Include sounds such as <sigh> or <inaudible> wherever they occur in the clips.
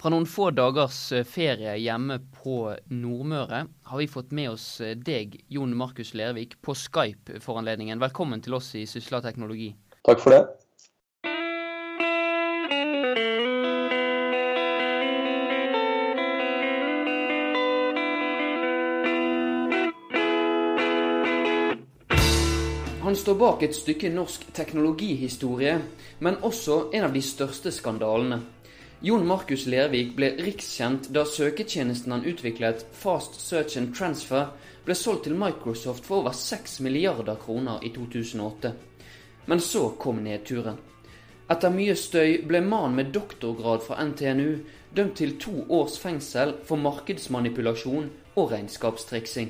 Fra noen få dagers eh, ferie hjemme på Nordmøre har vi fått med oss eh, deg, Jon Markus Lervik, på Skype for anledningen. Velkommen til oss i Sysla teknologi. Takk for det. Han står bak et stykke norsk teknologihistorie, men også en av de største skandalene. Jon Markus Lervik ble rikskjent da søketjenesten han utviklet, Fast Search and Transfer, ble solgt til Microsoft for over 6 milliarder kroner i 2008. Men så kom nedturen. Etter mye støy ble mannen med doktorgrad fra NTNU dømt til to års fengsel for markedsmanipulasjon og regnskapstriksing.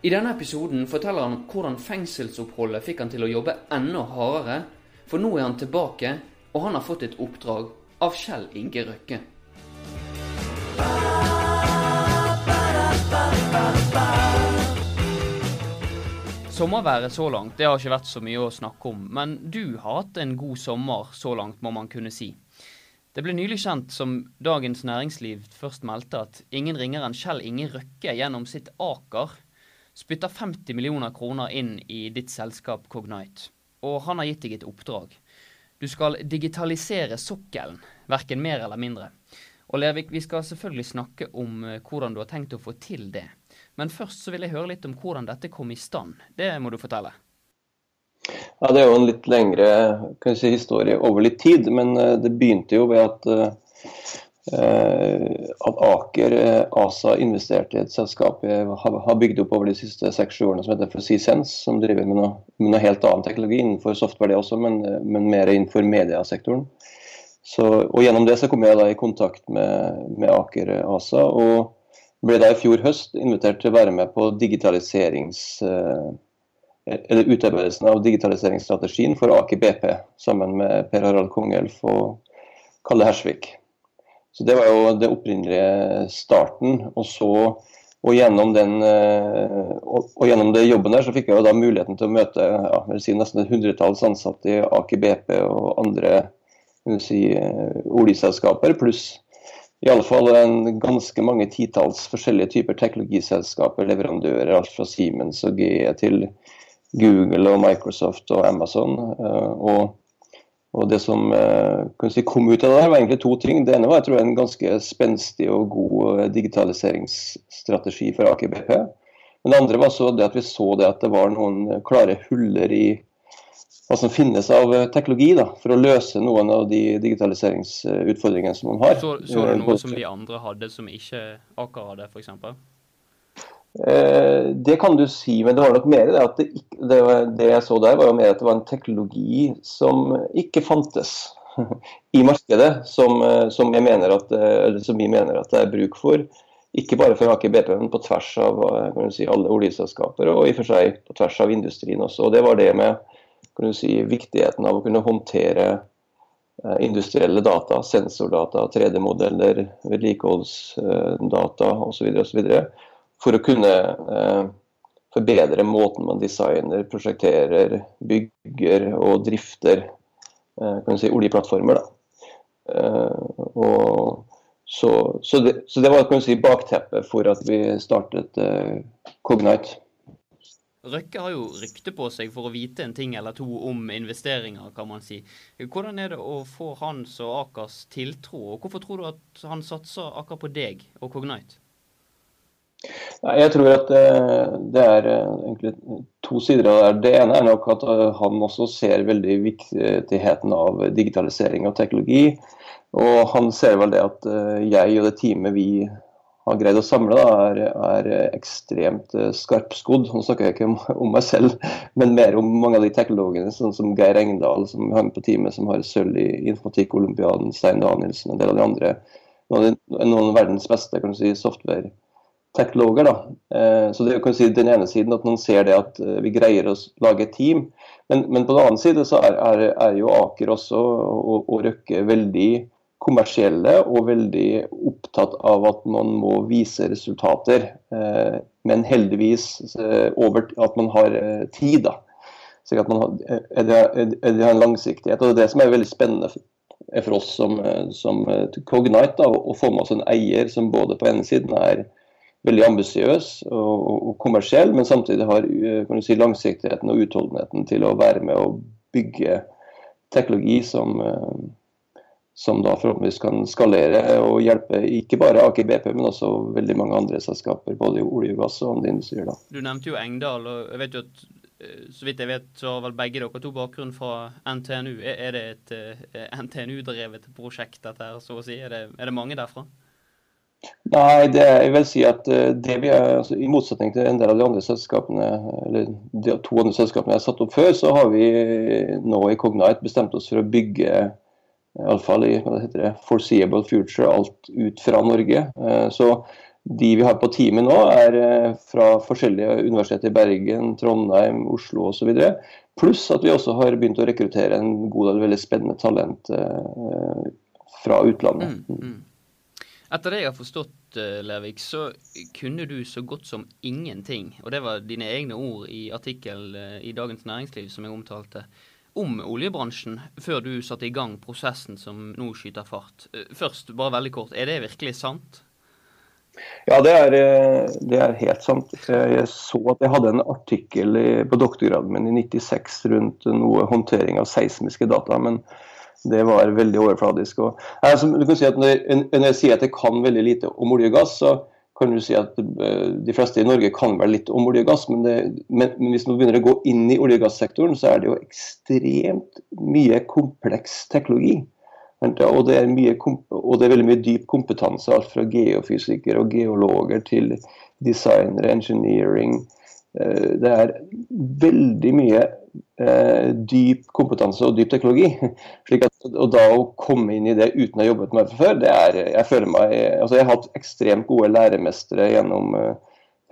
I denne episoden forteller han hvordan fengselsoppholdet fikk han til å jobbe enda hardere, for nå er han tilbake, og han har fått et oppdrag av Kjell Inge Røkke. Sommerværet så langt det har ikke vært så mye å snakke om, men du har hatt en god sommer så langt, må man kunne si. Det ble nylig kjent, som Dagens Næringsliv først meldte, at ingen ringere enn Kjell Inge Røkke gjennom sitt Aker spytter 50 millioner kroner inn i ditt selskap Cognite. Og han har gitt deg et oppdrag. Du skal digitalisere sokkelen, verken mer eller mindre. Og Lervik, vi skal selvfølgelig snakke om eh, hvordan du har tenkt å få til det. Men først så vil jeg høre litt om hvordan dette kom i stand. Det må du fortelle. Ja, Det er jo en litt lengre si, historie over litt tid, men eh, det begynte jo ved at Eh, at Aker eh, ASA investerte i et selskap jeg har bygd opp over de siste seks-sju årene som heter ForeSeeSense, som driver med noe, med noe, helt annen teknologi innenfor software, det også, men, eh, men mer innenfor mediasektoren. Så, og Gjennom det så kom jeg da i kontakt med, med Aker ASA, og ble da i fjor høst invitert til å være med på digitaliserings eller utarbeidelsen av digitaliseringsstrategien for Aker BP, sammen med Per Harald Kongelf og Kalle Hersvik. Så Det var jo det opprinnelige starten. Og så og gjennom, den, eh, og, og gjennom det jobben der så fikk jeg jo da muligheten til å møte ja, si nesten et hundretalls ansatte i Aker BP og andre si, eh, oljeselskaper, pluss i alle fall en ganske mange titalls forskjellige typer teknologiselskaper, leverandører, alt fra Siemens og GE til Google og Microsoft og Amazon. og og og Det som kunne si, kom ut av det, her var egentlig to ting. Det ene var jeg tror, en ganske spenstig og god eh, digitaliseringsstrategi for Aker BP. Men det andre var så det at vi så det at det var noen klare huller i hva som finnes av eh, teknologi da, for å løse noen av de digitaliseringsutfordringene som man har. Så, så det noe som de andre hadde som ikke Aker hadde, f.eks.? Eh, det kan du si, men det var nok mer det at det, det, det, jeg så der, var jo mer at det var en teknologi som ikke fantes <laughs> i markedet, som, eh, som, jeg mener at, eh, som vi mener at det er bruk for. Ikke bare for Aker BP, men på tvers av si, alle oljeselskaper, og i og for seg på tvers av industrien også. Og Det var det med si, viktigheten av å kunne håndtere industrielle data, sensordata, 3D-modeller, vedlikeholdsdata osv. osv for å kunne eh, forbedre måten man designer, prosjekterer, bygger og drifter eh, kan si, oljeplattformer. Eh, så, så, det, så, det, var si, bakteppet for at vi startet Cognite. Røkke har jo rykte på seg for å vite en ting eller to om investeringer, kan man si. Hvordan er det å få hans og Akers tiltro, og hvorfor tror du at han satser akkurat på deg og Cognite? Nei, Jeg tror at eh, det er eh, egentlig to sider av det. Det ene er nok at eh, han også ser veldig viktigheten av digitalisering og teknologi. Og han ser vel det at jeg og det teamet vi har greid å samle, da, er, er, ekstremt skarpskodd. Nå snakker jeg ikke om, om, meg selv, men mer om mange av de teknologene, sånn som Geir Engdahl, som hang på teamet, som har sølv i informatikk-olympiaden, Stein Danielsen og en del av de andre. Noen av verdens beste kan du si, software teknologer. Da. Eh, så det kan si den ene siden at man ser det at eh, vi greier å lage et team. Men, men på den annen side så er, er, er jo Aker også og, og, Røkke veldig kommersielle og veldig opptatt av at man må vise resultater. Eh, men heldigvis over at man har tid. da. Så at man har, er det, er en langsiktighet. og Det er det som er veldig spennende for oss som, som Cognite da, å få med oss en eier som både på ene siden er veldig ambisiøs og, og, kommersiell, men samtidig har si, langsiktigheten og utholdenheten til å være med og bygge teknologi som, som da forhåpentligvis kan skalere og hjelpe ikke bare Aker BP, men også veldig mange andre selskaper, både i olje og gass og andre industrier. Da. Du nevnte jo Engdal, og jeg vet jo at eh, så vidt jeg vet, så har vel begge dere to bakgrunn fra NTNU. Er det et eh, NTNU-drevet prosjekt, dette her, så å si? Er det, er det mange derfra? Nei, det, jeg vil si at eh, det vi er, altså, i motsetning til en del av de andre selskapene, eller de to andre selskapene jeg har satt opp før, så har vi nå i Cognite bestemt oss for å bygge iallfall i hva heter det, foreseeable future, alt ut fra Norge. Eh, så de vi har på teamet nå, er eh, fra forskjellige universiteter i Bergen, Trondheim, Oslo osv. Pluss at vi også har begynt å rekruttere en god del veldig spennende talent eh, fra utlandet. Mm, mm. Etter det jeg har forstått, Lervik, så kunne du så godt som ingenting. Og det var dine egne ord i artikkel i Dagens Næringsliv som jeg omtalte om oljebransjen før du satte i gang prosessen som nå skyter fart. Eh, først, bare veldig kort, er det virkelig sant? Ja, det er, eh, det er helt sant. Jeg så at jeg hadde en artikkel på doktorgraden min i 96 rundt noe håndtering av seismiske data. men det var veldig overfladisk. Og, altså, du kan si at når, når jeg sier at jeg kan veldig lite om olje og gass, så kan du si at eh, De fleste i Norge kan vel litt om olje og gass, men, det, men, men, hvis man begynner å gå inn i olje- og gassektoren, så er det jo ekstremt mye kompleks teknologi. Og det, mye, og det er veldig mye dyp kompetanse, alt fra geofysikere og geologer til designere, engineering. Eh, det er veldig mye dyp kompetanse og dyp teknologi. <laughs> Slik at, og da å komme inn i det uten å ha jobbet med det før, det er Jeg føler meg altså Jeg har hatt ekstremt gode læremestere gjennom eh,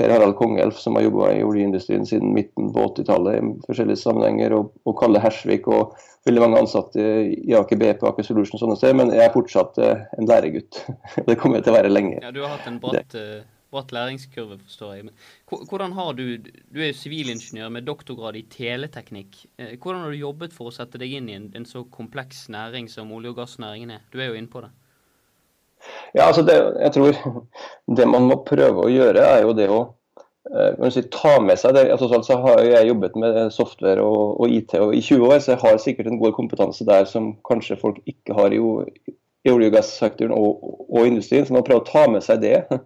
Per Harald Kongelf, som har jobba i oljeindustrien siden midten på 80-tallet i forskjellige sammenhenger, og, og Kalle Hersvik og veldig mange ansatte i Aker BP Aker og sånne steder, men jeg er fortsatt eh, en læregutt. <laughs> det kommer jeg til å være lenge. Ja, Du har hatt en bratt bratt læringskurve, forstår jeg. Men hvordan har du Du er jo sivilingeniør med doktorgrad i teleteknikk. Eh, hvordan har du jobbet for å sette deg inn i en, en så kompleks næring som olje- og gassnæringen er? Du er jo inne på det. Ja, altså det, jeg tror <laughs> det man må prøve å gjøre, er jo det å eh, si, ta med seg det. Altså, så har jeg jobbet med software og, og, IT og i 20 år, så jeg har sikkert en god kompetanse der som kanskje folk ikke har i, i olje- og gassektoren og, og, industrien. Så man prøver å ta med seg det. <laughs>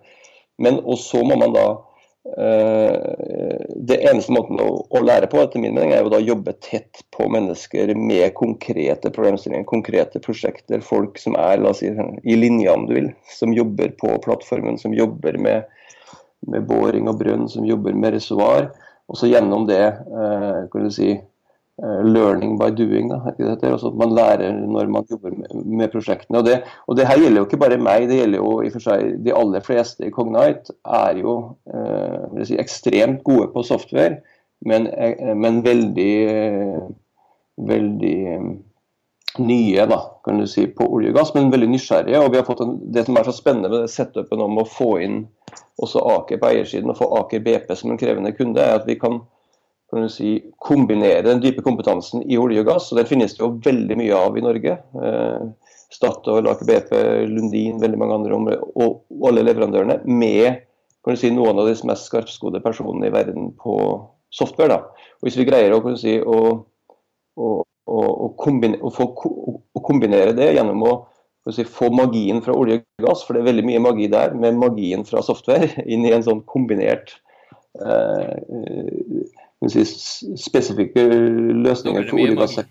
Men og så må man da eh, Det eneste måten å, å, lære på, etter min mening, er jo da jobbe tett på mennesker med konkrete problemstillinger, konkrete prosjekter. Folk som er la oss si, i linja, om du vil, som jobber på plattformen, som jobber med, med boring og brønn, som jobber med reservoar. Og så gjennom det eh, kan du si, learning by doing. Da, altså man lærer når man jobber med, med prosjektene. Og det, og det, her gjelder jo ikke bare meg, det gjelder jo i og for seg de aller fleste i Cognite. Er jo eh, si, ekstremt gode på software, men, eh, men veldig, eh, veldig nye da, kan du si, på olje og gass, men veldig nysgjerrige. og vi har fått en, Det som er så spennende med setupen om å få inn også Aker på eiersiden og få Aker BP som en krevende kunde, er at vi kan kan du si, kombinere den dype kompetansen i olje og gass. og Den finnes det jo veldig mye av i Norge. Eh, Statoil, Aker BP, Lundin, veldig mange andre områder, og alle leverandørene, med kan du si, noen av de mest skarpskodde personene i verden på software. Da. Og Hvis vi greier å, kan du si, å, å, å, kombinere, å, få, kombinere det gjennom å Si, få magien fra olje og gass, for det er veldig mye magi der, med magien fra software <laughs> inn i en sånn kombinert eh, si, spesifikke løsninger for olje.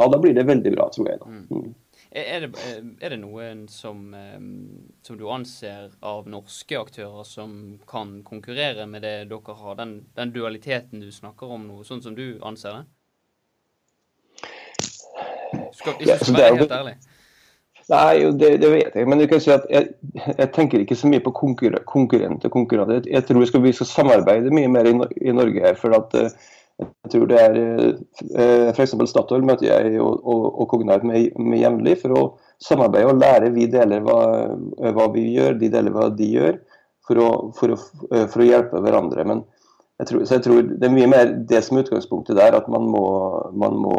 Ja, da blir det veldig bra, tror jeg. da. Mm. mm. Er, det, er det noen som, som, du anser av norske aktører som kan konkurrere med det dere har, den, den dualiteten du snakker om nå, sånn som du anser det? Skal, hvis du skal være helt ærlig. Nei, det, det, vet jeg. Men jeg, kan si at jeg, jeg tenker ikke så mye på konkurrenter og konkurrenter. Jeg tror vi skal, vi skal, samarbeide mye mer i, i Norge her. for at eh, jeg tror det er eh, F.eks. Statoil møter jeg og, og, og Cognite med, med jevnlig for å samarbeide og lære. Vi deler hva, hva, vi gjør, de deler hva de gjør, for å, for å, for å hjelpe hverandre. Men jeg tror, så jeg tror det er mye mer det som er utgangspunktet der, at man må, man må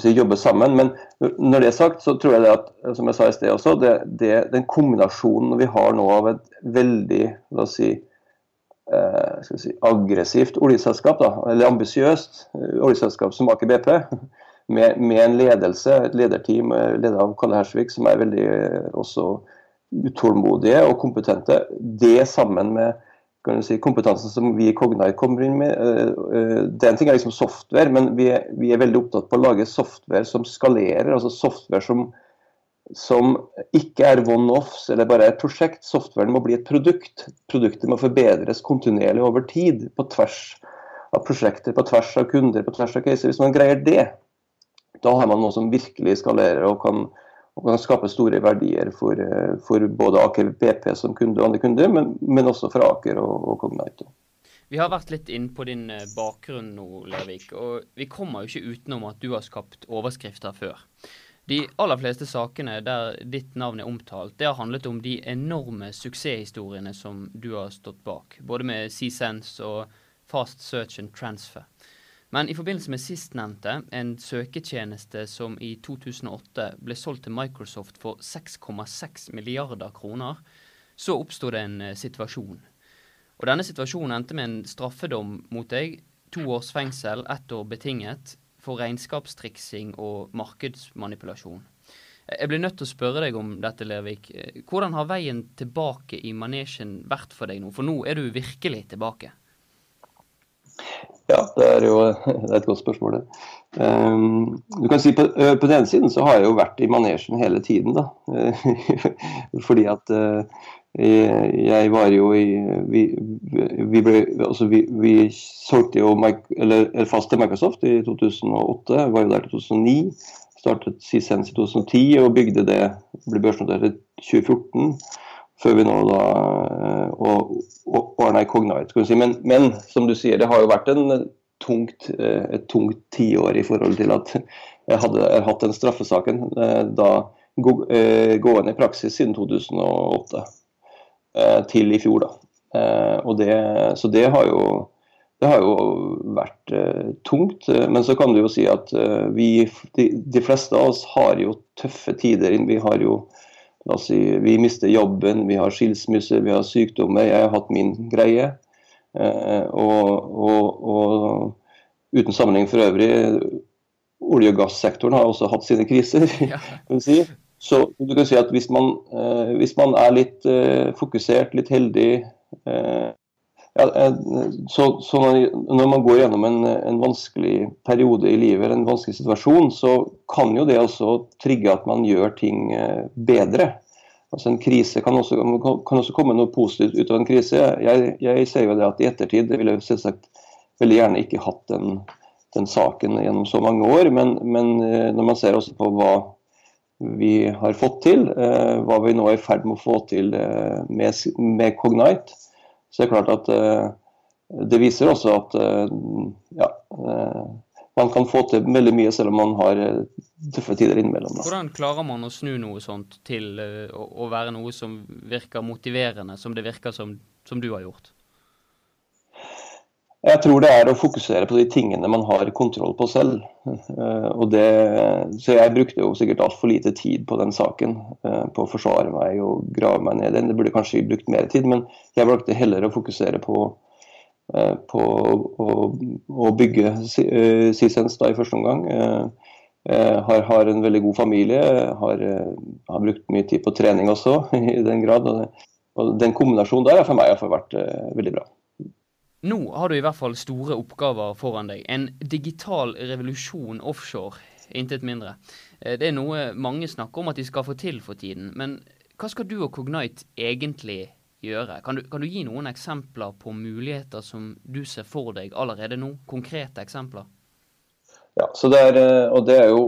si, jobbe sammen. Men når det er sagt, så tror jeg det at som jeg sa i sted også, det, det, den kombinasjonen vi har nå av et veldig la oss si, eh, si aggressivt oljeselskap, da, eller ambisiøst eh, oljeselskap som Aker BP, med, med, en ledelse, et lederteam eh, ledet av Kalle Hersvik, som er veldig eh, også utålmodige og kompetente, det sammen med kan du si, kompetansen som vi i Cognite kommer inn med. Det er en ting er liksom software, men vi er, vi er, veldig opptatt på å lage software som skalerer. altså Software som, som ikke er one-offs eller bare et prosjekt. Softwaren må bli et produkt. Produktet må forbedres kontinuerlig over tid. På tvers av prosjekter, på tvers av kunder, på tvers av caser. Hvis man greier det, da har man noe som virkelig skalerer og kan og kan skape store verdier for, eh, for både Aker BP som kunde og andre kunder, men, men også for Aker og, og Cognite. Vi har vært litt inn på din eh, bakgrunn nå, Lervik, og vi kommer jo ikke utenom at du har skapt overskrifter før. De aller fleste sakene der ditt navn er omtalt, det har handlet om de enorme suksesshistoriene som du har stått bak. Både med C-Sense og Fast Search and Transfer. Men i forbindelse med sistnevnte, en søketjeneste som i 2008 ble solgt til Microsoft for 6,6 milliarder kroner, så oppsto det en eh, situasjon. Og denne situasjonen endte med en straffedom mot deg. To års fengsel, ett år betinget, for regnskapstriksing og markedsmanipulasjon. Jeg blir nødt til å spørre deg om dette, Lervik. Hvordan har veien tilbake i manesjen vært for deg nå? For nå er du virkelig tilbake. Ja, det er jo <laughs> det er et godt spørsmål. Um, du kan si på, på, den siden så har jeg jo vært i manesjen hele tiden. da. <laughs> Fordi at uh, jeg var jo i Vi, vi, ble, altså vi, vi solgte jo eller, fast til Microsoft i 2008. Jeg var jo der til 2009. Startet Sisens i 2010 og bygde det, ble børsnotert i 2014 før vi nå da eh, og, ordna Cognite. Si. Men, men, som du sier, det har jo vært en tungt, eh, et tungt tiår i forhold til at jeg hadde jeg hatt den straffesaken eh, da gående i praksis siden 2008 til i fjor. da. Og det, så det har jo det har jo vært uh, tungt, men så kan du jo si at uh, vi, de, de, fleste av oss har jo tøffe tider. Vi har jo Si vi mister jobben, vi har skilsmisse, vi har sykdommer. Jeg har hatt min greie. Eh, og, og, og uten sammenheng for øvrig, olje- og gassektoren har også hatt sine kriser. <laughs> kan si. Så du kan si at hvis man, eh, hvis man er litt eh, fokusert, litt heldig ja, så, så, når man går gjennom en, en, vanskelig periode i livet, eller en vanskelig situasjon, så kan jo det også trigge at man gjør ting eh, bedre. Altså En krise kan også, kan også komme noe positivt ut av en krise. Jeg, jeg ser jo det at i ettertid jeg ville selvsagt veldig gjerne ikke hatt den, den saken gjennom så mange år, men, men, eh, når man ser også på hva vi har fått til, eh, hva vi nå er i ferd med å få til med, med Cognite, så det er klart at uh, det viser også at uh, ja, uh, man kan få til veldig mye selv om man har tøffe tider innimellom. Hvordan klarer man å snu noe sånt til å være noe som virker motiverende, som det virker som, som du har gjort? Jeg tror det er å fokusere på de tingene man har kontroll på selv. og det, så jeg brukte jo sikkert altfor lite tid på den saken. Eh, på å forsvare meg og grave meg ned i den. Det burde kanskje brukt mer tid, men jeg valgte heller å fokusere på, eh, på å, å, bygge Sisens da i første omgang. Har, har, en veldig god familie, har, har, brukt mye tid på trening også, <laughs> i den grad. Og den kombinasjonen der har for meg har vært veldig bra. Nå har du i hvert fall store oppgaver foran deg. En digital revolusjon offshore, intet mindre. Eh, det er noe mange snakker om at de skal få til for tiden. Men hva skal du og Cognite egentlig gjøre? Kan du, kan du gi noen eksempler på muligheter som du ser for deg allerede nå? Konkrete eksempler? Ja, så det er, eh, og det er jo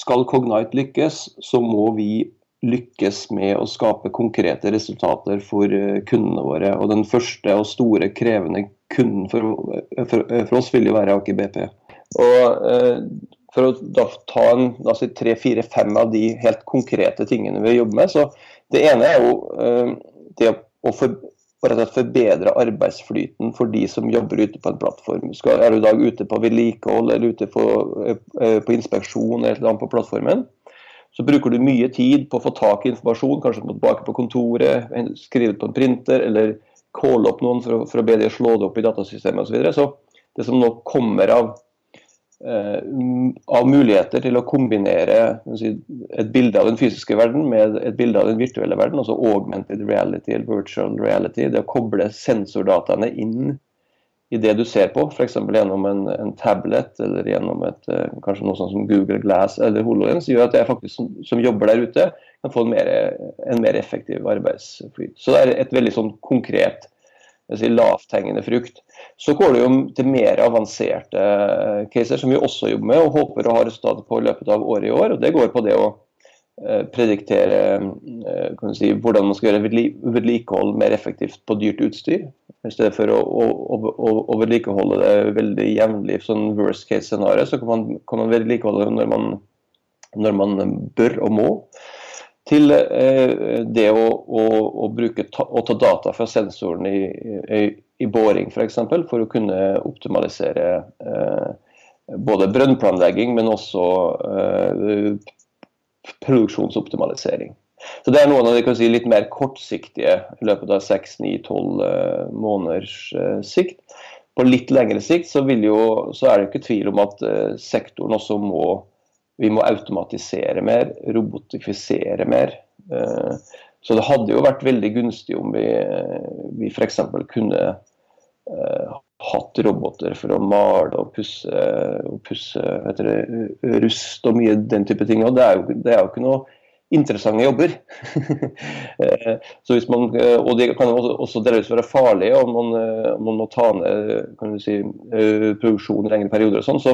Skal Cognite lykkes, så må vi lykkes med å skape konkrete resultater for eh, kundene våre. Og Den første og store krevende kunden for, for, for oss vil jo være Aker BP. Og eh, For å da ta en, altså tre, fire, fem av de helt konkrete tingene vi jobber med. så Det ene er jo eh, det å, for, forbedre arbeidsflyten for de som jobber ute på en plattform. Skal, er du i dag ute på vedlikehold eller ute på, eh, på inspeksjon eller annet på plattformen, så bruker du mye tid på å få tak i informasjon, kanskje tilbake på kontoret, skrive på en printer eller calle opp noen for å, for å be de slå det opp i datasystemet osv. Så, videre. så det som nå kommer av Eh, av muligheter til å kombinere si, et bilde av den fysiske verden med et bilde av den virtuelle verden, altså augmented reality eller virtual reality. Det å koble sensordataene inn i det du ser på, f.eks. gjennom en, en, tablet eller gjennom et, eh, kanskje noe sånt som Google Glass eller HoloLens, gjør at jeg faktisk som, som, jobber der ute, kan få en mer, en mer effektiv arbeidsflyt. Så det er et veldig sånn konkret si, lavthengende frukt. Så går det jo til mer avanserte eh, caser, som vi også jobber med og håper å ha resultater på i løpet av året i år. og Det går på det å eh, prediktere si, hvordan man skal gjøre vedlikehold mer effektivt på dyrt utstyr. I stedet for å, å, å, å vedlikeholde det veldig jevnlig sånn worst case scenario, så kan man, kan man vedlikeholde det når man, når man bør og må til eh, det å, å, bruke ta, ta data fra sensoren i, i, i boring f.eks. For, eksempel, for å kunne optimalisere eh, både brønnplanlegging, men også eh, produksjonsoptimalisering. Så Det er noen av de si, litt mer kortsiktige i løpet av 6-9-12 eh, måneders eh, sikt. På litt lengre sikt så, jo, så, er det ikke tvil om at eh, sektoren også må vi må automatisere mer, robotifisere mer. Så det hadde jo vært veldig gunstig om vi, vi f.eks. kunne hatt roboter for å male og pusse, og pusse det, rust og mye den type ting. Og det er jo, det er jo ikke noe interessante jobber. Eh, <laughs> så hvis man, og det kan også delvis være farlig om man, man må ta ned si, produksjon i lengre perioder. og sånn, så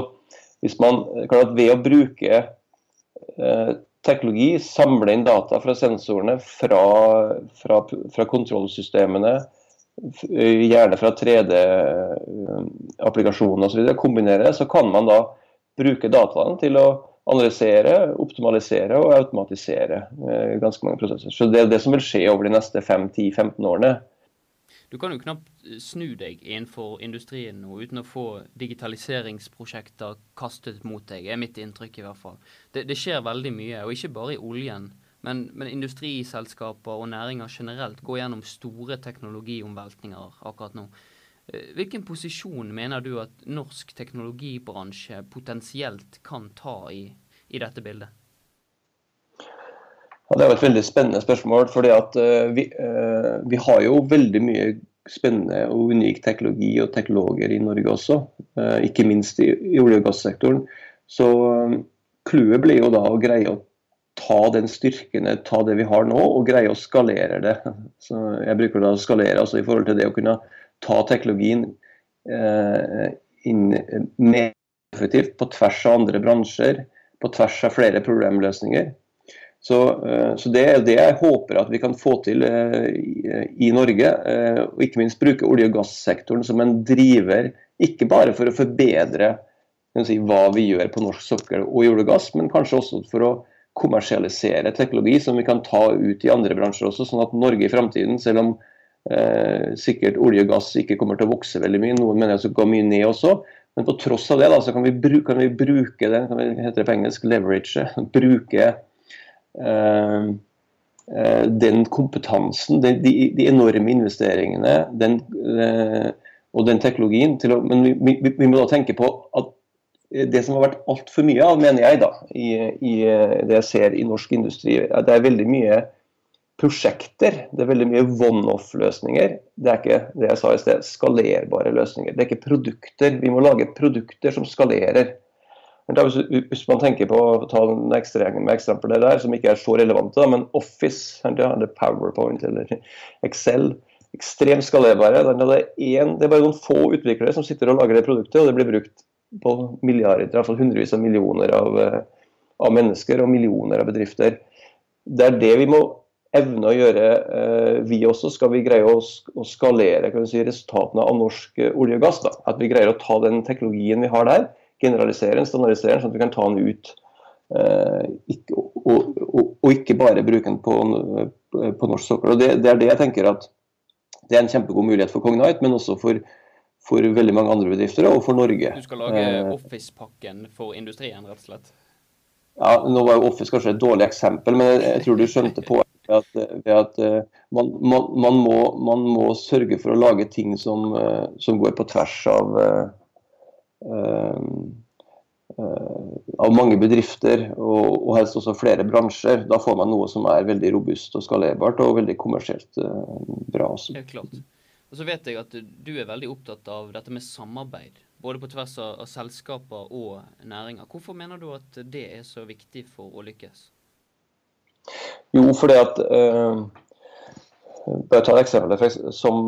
hvis man, klart Ved å bruke eh, teknologi, samle inn data fra sensorene, fra, fra, fra kontrollsystemene, gjerne fra 3D-applikasjoner osv., kombinere så kan man da bruke dataene til å analysere, optimalisere og automatisere eh, ganske mange prosesser. Så Det er det som vil skje over de neste 5-10-15 årene. Du kan jo knapt eh, snu deg innenfor industrien nå uten å få digitaliseringsprosjekter kastet mot deg, er mitt inntrykk i hvert fall. Det, det skjer veldig mye, og ikke bare i oljen. Men, men, industriselskaper og næringer generelt går gjennom store teknologiomveltninger akkurat nå. Eh, hvilken posisjon mener du at norsk teknologibransje potensielt kan ta i, i dette bildet? Ja, det er jo et veldig spennende spørsmål. fordi at uh, vi, uh, vi, har jo veldig mye spennende og unik teknologi og teknologer i Norge også. Ikke minst i, i olje- og gassektoren. Så clouet blir jo da å greie å ta den styrken, ta det vi har nå, og greie å skalere det. Så jeg bruker da å skalere altså i forhold til det å kunne ta teknologien inn mer effektivt på tvers av andre bransjer, på tvers av flere problemløsninger. Så, eh, så, det er det jeg håper at vi kan få til eh, i, Norge. Eh, og ikke minst bruke olje- og gassektoren som en driver, ikke bare for å forbedre si, hva vi gjør på norsk sokkel og i olje og gass, men kanskje også for å kommersialisere teknologi som vi kan ta ut i andre bransjer også, sånn at Norge i framtiden, selv om eh, sikkert olje og gass ikke kommer til å vokse veldig mye, noen mener at det går mye ned også, men på tross av det da, så kan vi, bruke, kan vi bruke det, kan vi, heter det på engelsk, leverage, <laughs> bruke Eh, eh, den kompetansen, de, de, enorme investeringene den, eh, og den teknologien. Å, men vi, vi, vi, må da tenke på at det som har vært altfor mye av, mener jeg, da, i, i, det jeg ser i norsk industri, det er veldig mye prosjekter. Det er veldig mye one-off-løsninger. Det er ikke det jeg sa i sted, skalerbare løsninger. Det er ikke produkter. Vi må lage produkter som skalerer. Hvis man tenker på å ta en eksempler der, som ikke er så relevante, men Office, eller PowerPoint eller Excel, ekstremt skalerbare. Det er, en, det er bare noen få utviklere som sitter og lager det produktet, og det blir brukt på milliarder, i hvert fall hundrevis av millioner av, eh, av, mennesker og millioner av bedrifter. Det er det vi må evne å gjøre, eh, vi også. Skal vi greie å, skalere si, resultatene av norsk eh, olje og gass. Da. At vi greier å ta den teknologien vi har der, generalisere den, standardisere den, sånn at vi kan ta den ut. Ikke, og, og, og, ikke bare bruke den på, på norsk sokkel. Og det, det, er det jeg tenker at det er en kjempegod mulighet for Cognite, men også for, for veldig mange andre bedrifter, og for Norge. Du skal lage eh, Office-pakken for industrien, rett og slett? Ja, Nå var jo Office kanskje et dårlig eksempel, men jeg, jeg tror du skjønte på at, ved at uh, man, man, man, må, man, må, sørge for å lage ting som, uh, som går på tvers av uh, av mange bedrifter, og, og, helst også flere bransjer. Da får man noe som er veldig robust og skalerbart og veldig kommersielt bra. Også. Helt klart. Og så vet jeg at du er veldig opptatt av dette med samarbeid. Både på tvers av selskaper og næringer. Hvorfor mener du at det er så viktig for å lykkes? Jo, fordi at uh, bare ta et eksempel som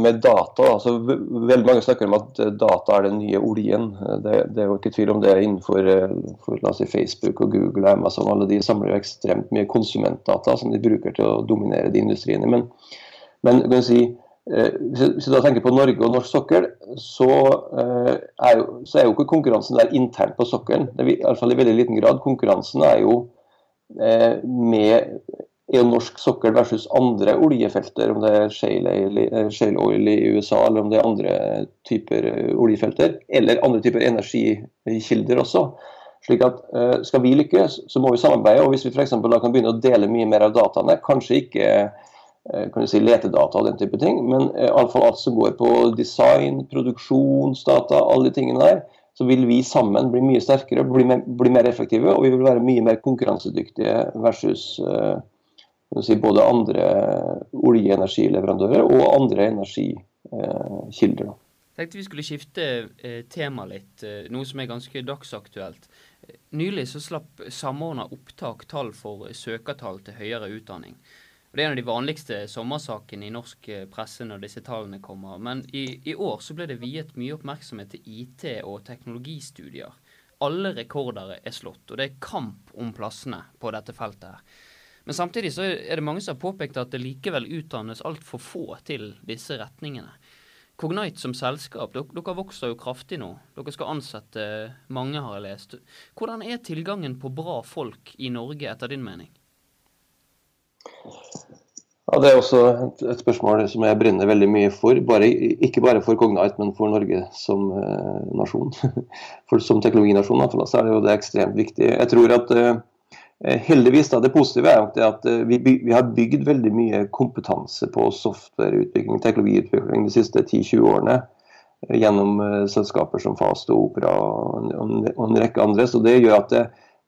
med data. Altså, veldig Mange snakker om at data er den nye oljen. Det, det er jo ikke tvil om det innenfor for, la oss si, Facebook og Google og Amazon. Alle de samler jo ekstremt mye konsumentdata som de bruker til å dominere de industriene. Men, men kan si, Eh, hvis du da tenker på Norge og norsk sokkel, så eh, er, jo, så er jo ikke konkurransen der internt på sokkelen. I hvert fall i veldig liten grad. Konkurransen er jo eh, med i norsk sokkel versus andre oljefelter, om det er shale, oil i USA eller om det er andre typer oljefelter, eller andre typer energikilder også. Slik at Skal vi lykkes, så må vi samarbeide. og Hvis vi for da kan begynne å dele mye mer av dataene, kanskje ikke Eh, kan si, letedata og den type ting. Men eh, iallfall alt som går på design, produksjonsdata, alle de tingene der, så vil vi sammen bli mye sterkere, bli mer, bli mer effektive, og vi vil være mye mer konkurransedyktige versus uh, si, både andre oljeenergileverandører og andre energikilder. Uh, tenkte vi skulle skifte eh, tema litt, eh, noe som er ganske dagsaktuelt. Nylig så slapp Samordna opptak tall for søkertall til høyere utdanning. Og Det er en av de vanligste sommersakene i norsk eh, presse når disse tallene kommer. Men i, i år så ble det viet mye oppmerksomhet til IT og teknologistudier. Alle rekorder er slått, og det er kamp om plassene på dette feltet. her. Men samtidig så er det mange som har påpekt at det likevel utdannes altfor få til disse retningene. Cognite som selskap, dere, vokser jo kraftig nå. Dere skal ansette mange, har jeg lest. Hvordan er tilgangen på bra folk i Norge, etter din mening? Ja, Det er også et, et, spørsmål som jeg brenner veldig mye for. Bare, ikke bare for Cognite, men for Norge som eh, nasjon. <laughs> For Som teknologinasjon så er det jo det ekstremt viktig. Jeg tror at eh, Heldigvis da, Det positive er at, at eh, vi, vi, har bygd veldig mye kompetanse på softwareutvikling teknologiutvikling de siste 10-20 årene. Eh, gjennom eh, selskaper som Fast og Opera og en, og en rekke andre. så det gjør at det,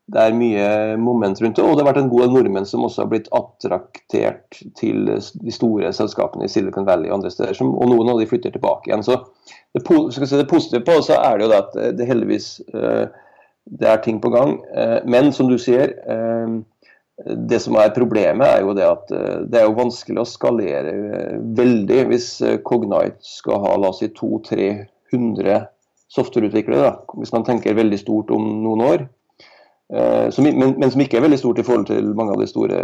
det er mye moment rundt det. Og det har vært en god nordmenn som også har blitt attraktert til de store selskapene i Silicon Valley og andre steder. Som, og noen av de flytter tilbake igjen. Så det, si det positive på så er det jo det at det heldigvis uh, det er ting på gang. Uh, men som du sier, det som er problemet er jo det at det er jo vanskelig å skalere veldig hvis Cognite skal ha la oss si 200-300 softwareutviklere. Hvis man tenker veldig stort om noen år. Eh, som, men, men, som ikke er veldig stort i forhold til mange av de store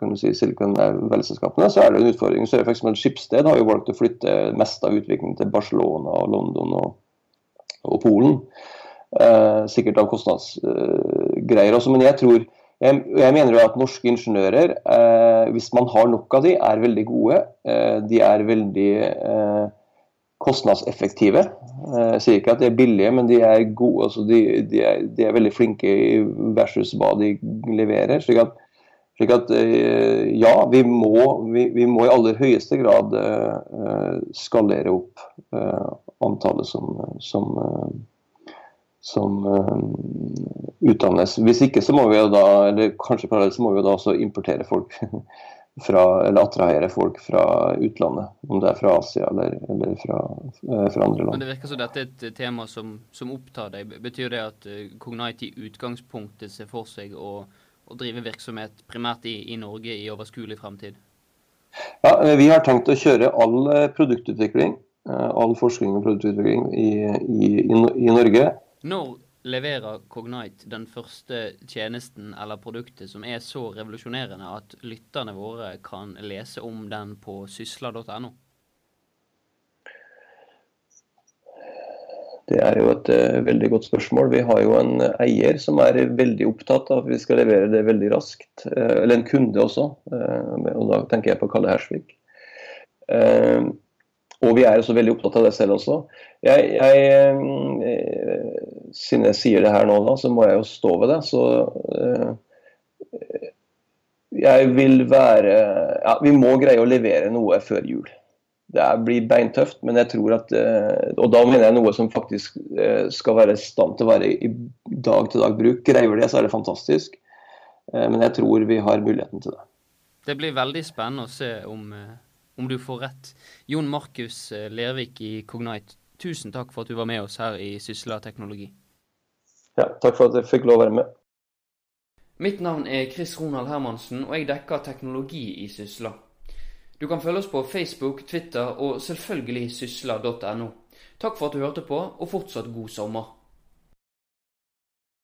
kan du si, Silicon Valley-selskapene, så er det en utfordring. Så for eksempel Skipsted har jo valgt å flytte mest av utviklingen til Barcelona, og London og, og Polen. Eh, sikkert av kostnadsgreier eh, også, men jeg tror jeg, jeg, mener jo at norske ingeniører, eh, hvis man har nok av de, er veldig gode. Eh, de er veldig eh, kostnadseffektive. Jeg sier ikke at de er billige, men de er gode. Altså de, de, er, de, er, veldig flinke versus hva de leverer. slik at, slik at eh, ja, vi må, vi, vi må, i aller høyeste grad uh, skalere opp antallet som, som, som utdannes. Hvis ikke så må vi jo da, eller kanskje parallelt så må vi jo da også importere folk. <laughs> fra, eller attrahere folk fra utlandet. Om det er fra Asia eller, eller fra, eh, fra, andre land. Men Det virker som dette er et tema som, som opptar deg. Betyr det at Cognite i utgangspunktet ser for seg å, å drive virksomhet primært i, i Norge i overskuelig fremtid? Ja, eh, Vi har tenkt å kjøre all produktutvikling, all forskning og produktutvikling i, i, i Norge. Når leverer Cognite den første tjenesten eller produktet som er så revolusjonerende at lytterne våre kan lese om den på sysla.no? Det er jo et uh, veldig godt spørsmål. Vi har jo en eier som er veldig opptatt av at vi skal levere det veldig raskt. Uh, eller en kunde også, uh, og da tenker jeg på Kalle Hersvik. Eh, og vi er også veldig opptatt av det selv også. Jeg, jeg, eh, siden jeg sier det her nå, da, så må jeg jo stå ved det. Så eh, jeg vil være Ja, vi må greie å levere noe før jul. Det blir beintøft, men jeg tror at eh, Og da mener jeg noe som faktisk eh, skal være i stand til å være i dag-til-dag-bruk. Greier vi det, så er det fantastisk. Eh, men jeg tror vi har muligheten til det. Det blir veldig spennende å se om om du får rett. Jon Markus eh, Lervik i Cognite, tusen takk for at du var med oss her i Sysla teknologi. Ja, takk for at jeg fikk lov å være med. Mitt navn er Chris Ronald Hermansen, og jeg dekker teknologi i Sysla. Du kan følge oss på Facebook, Twitter og selvfølgelig sysla.no. Takk for at du hørte på, og fortsatt god sommer.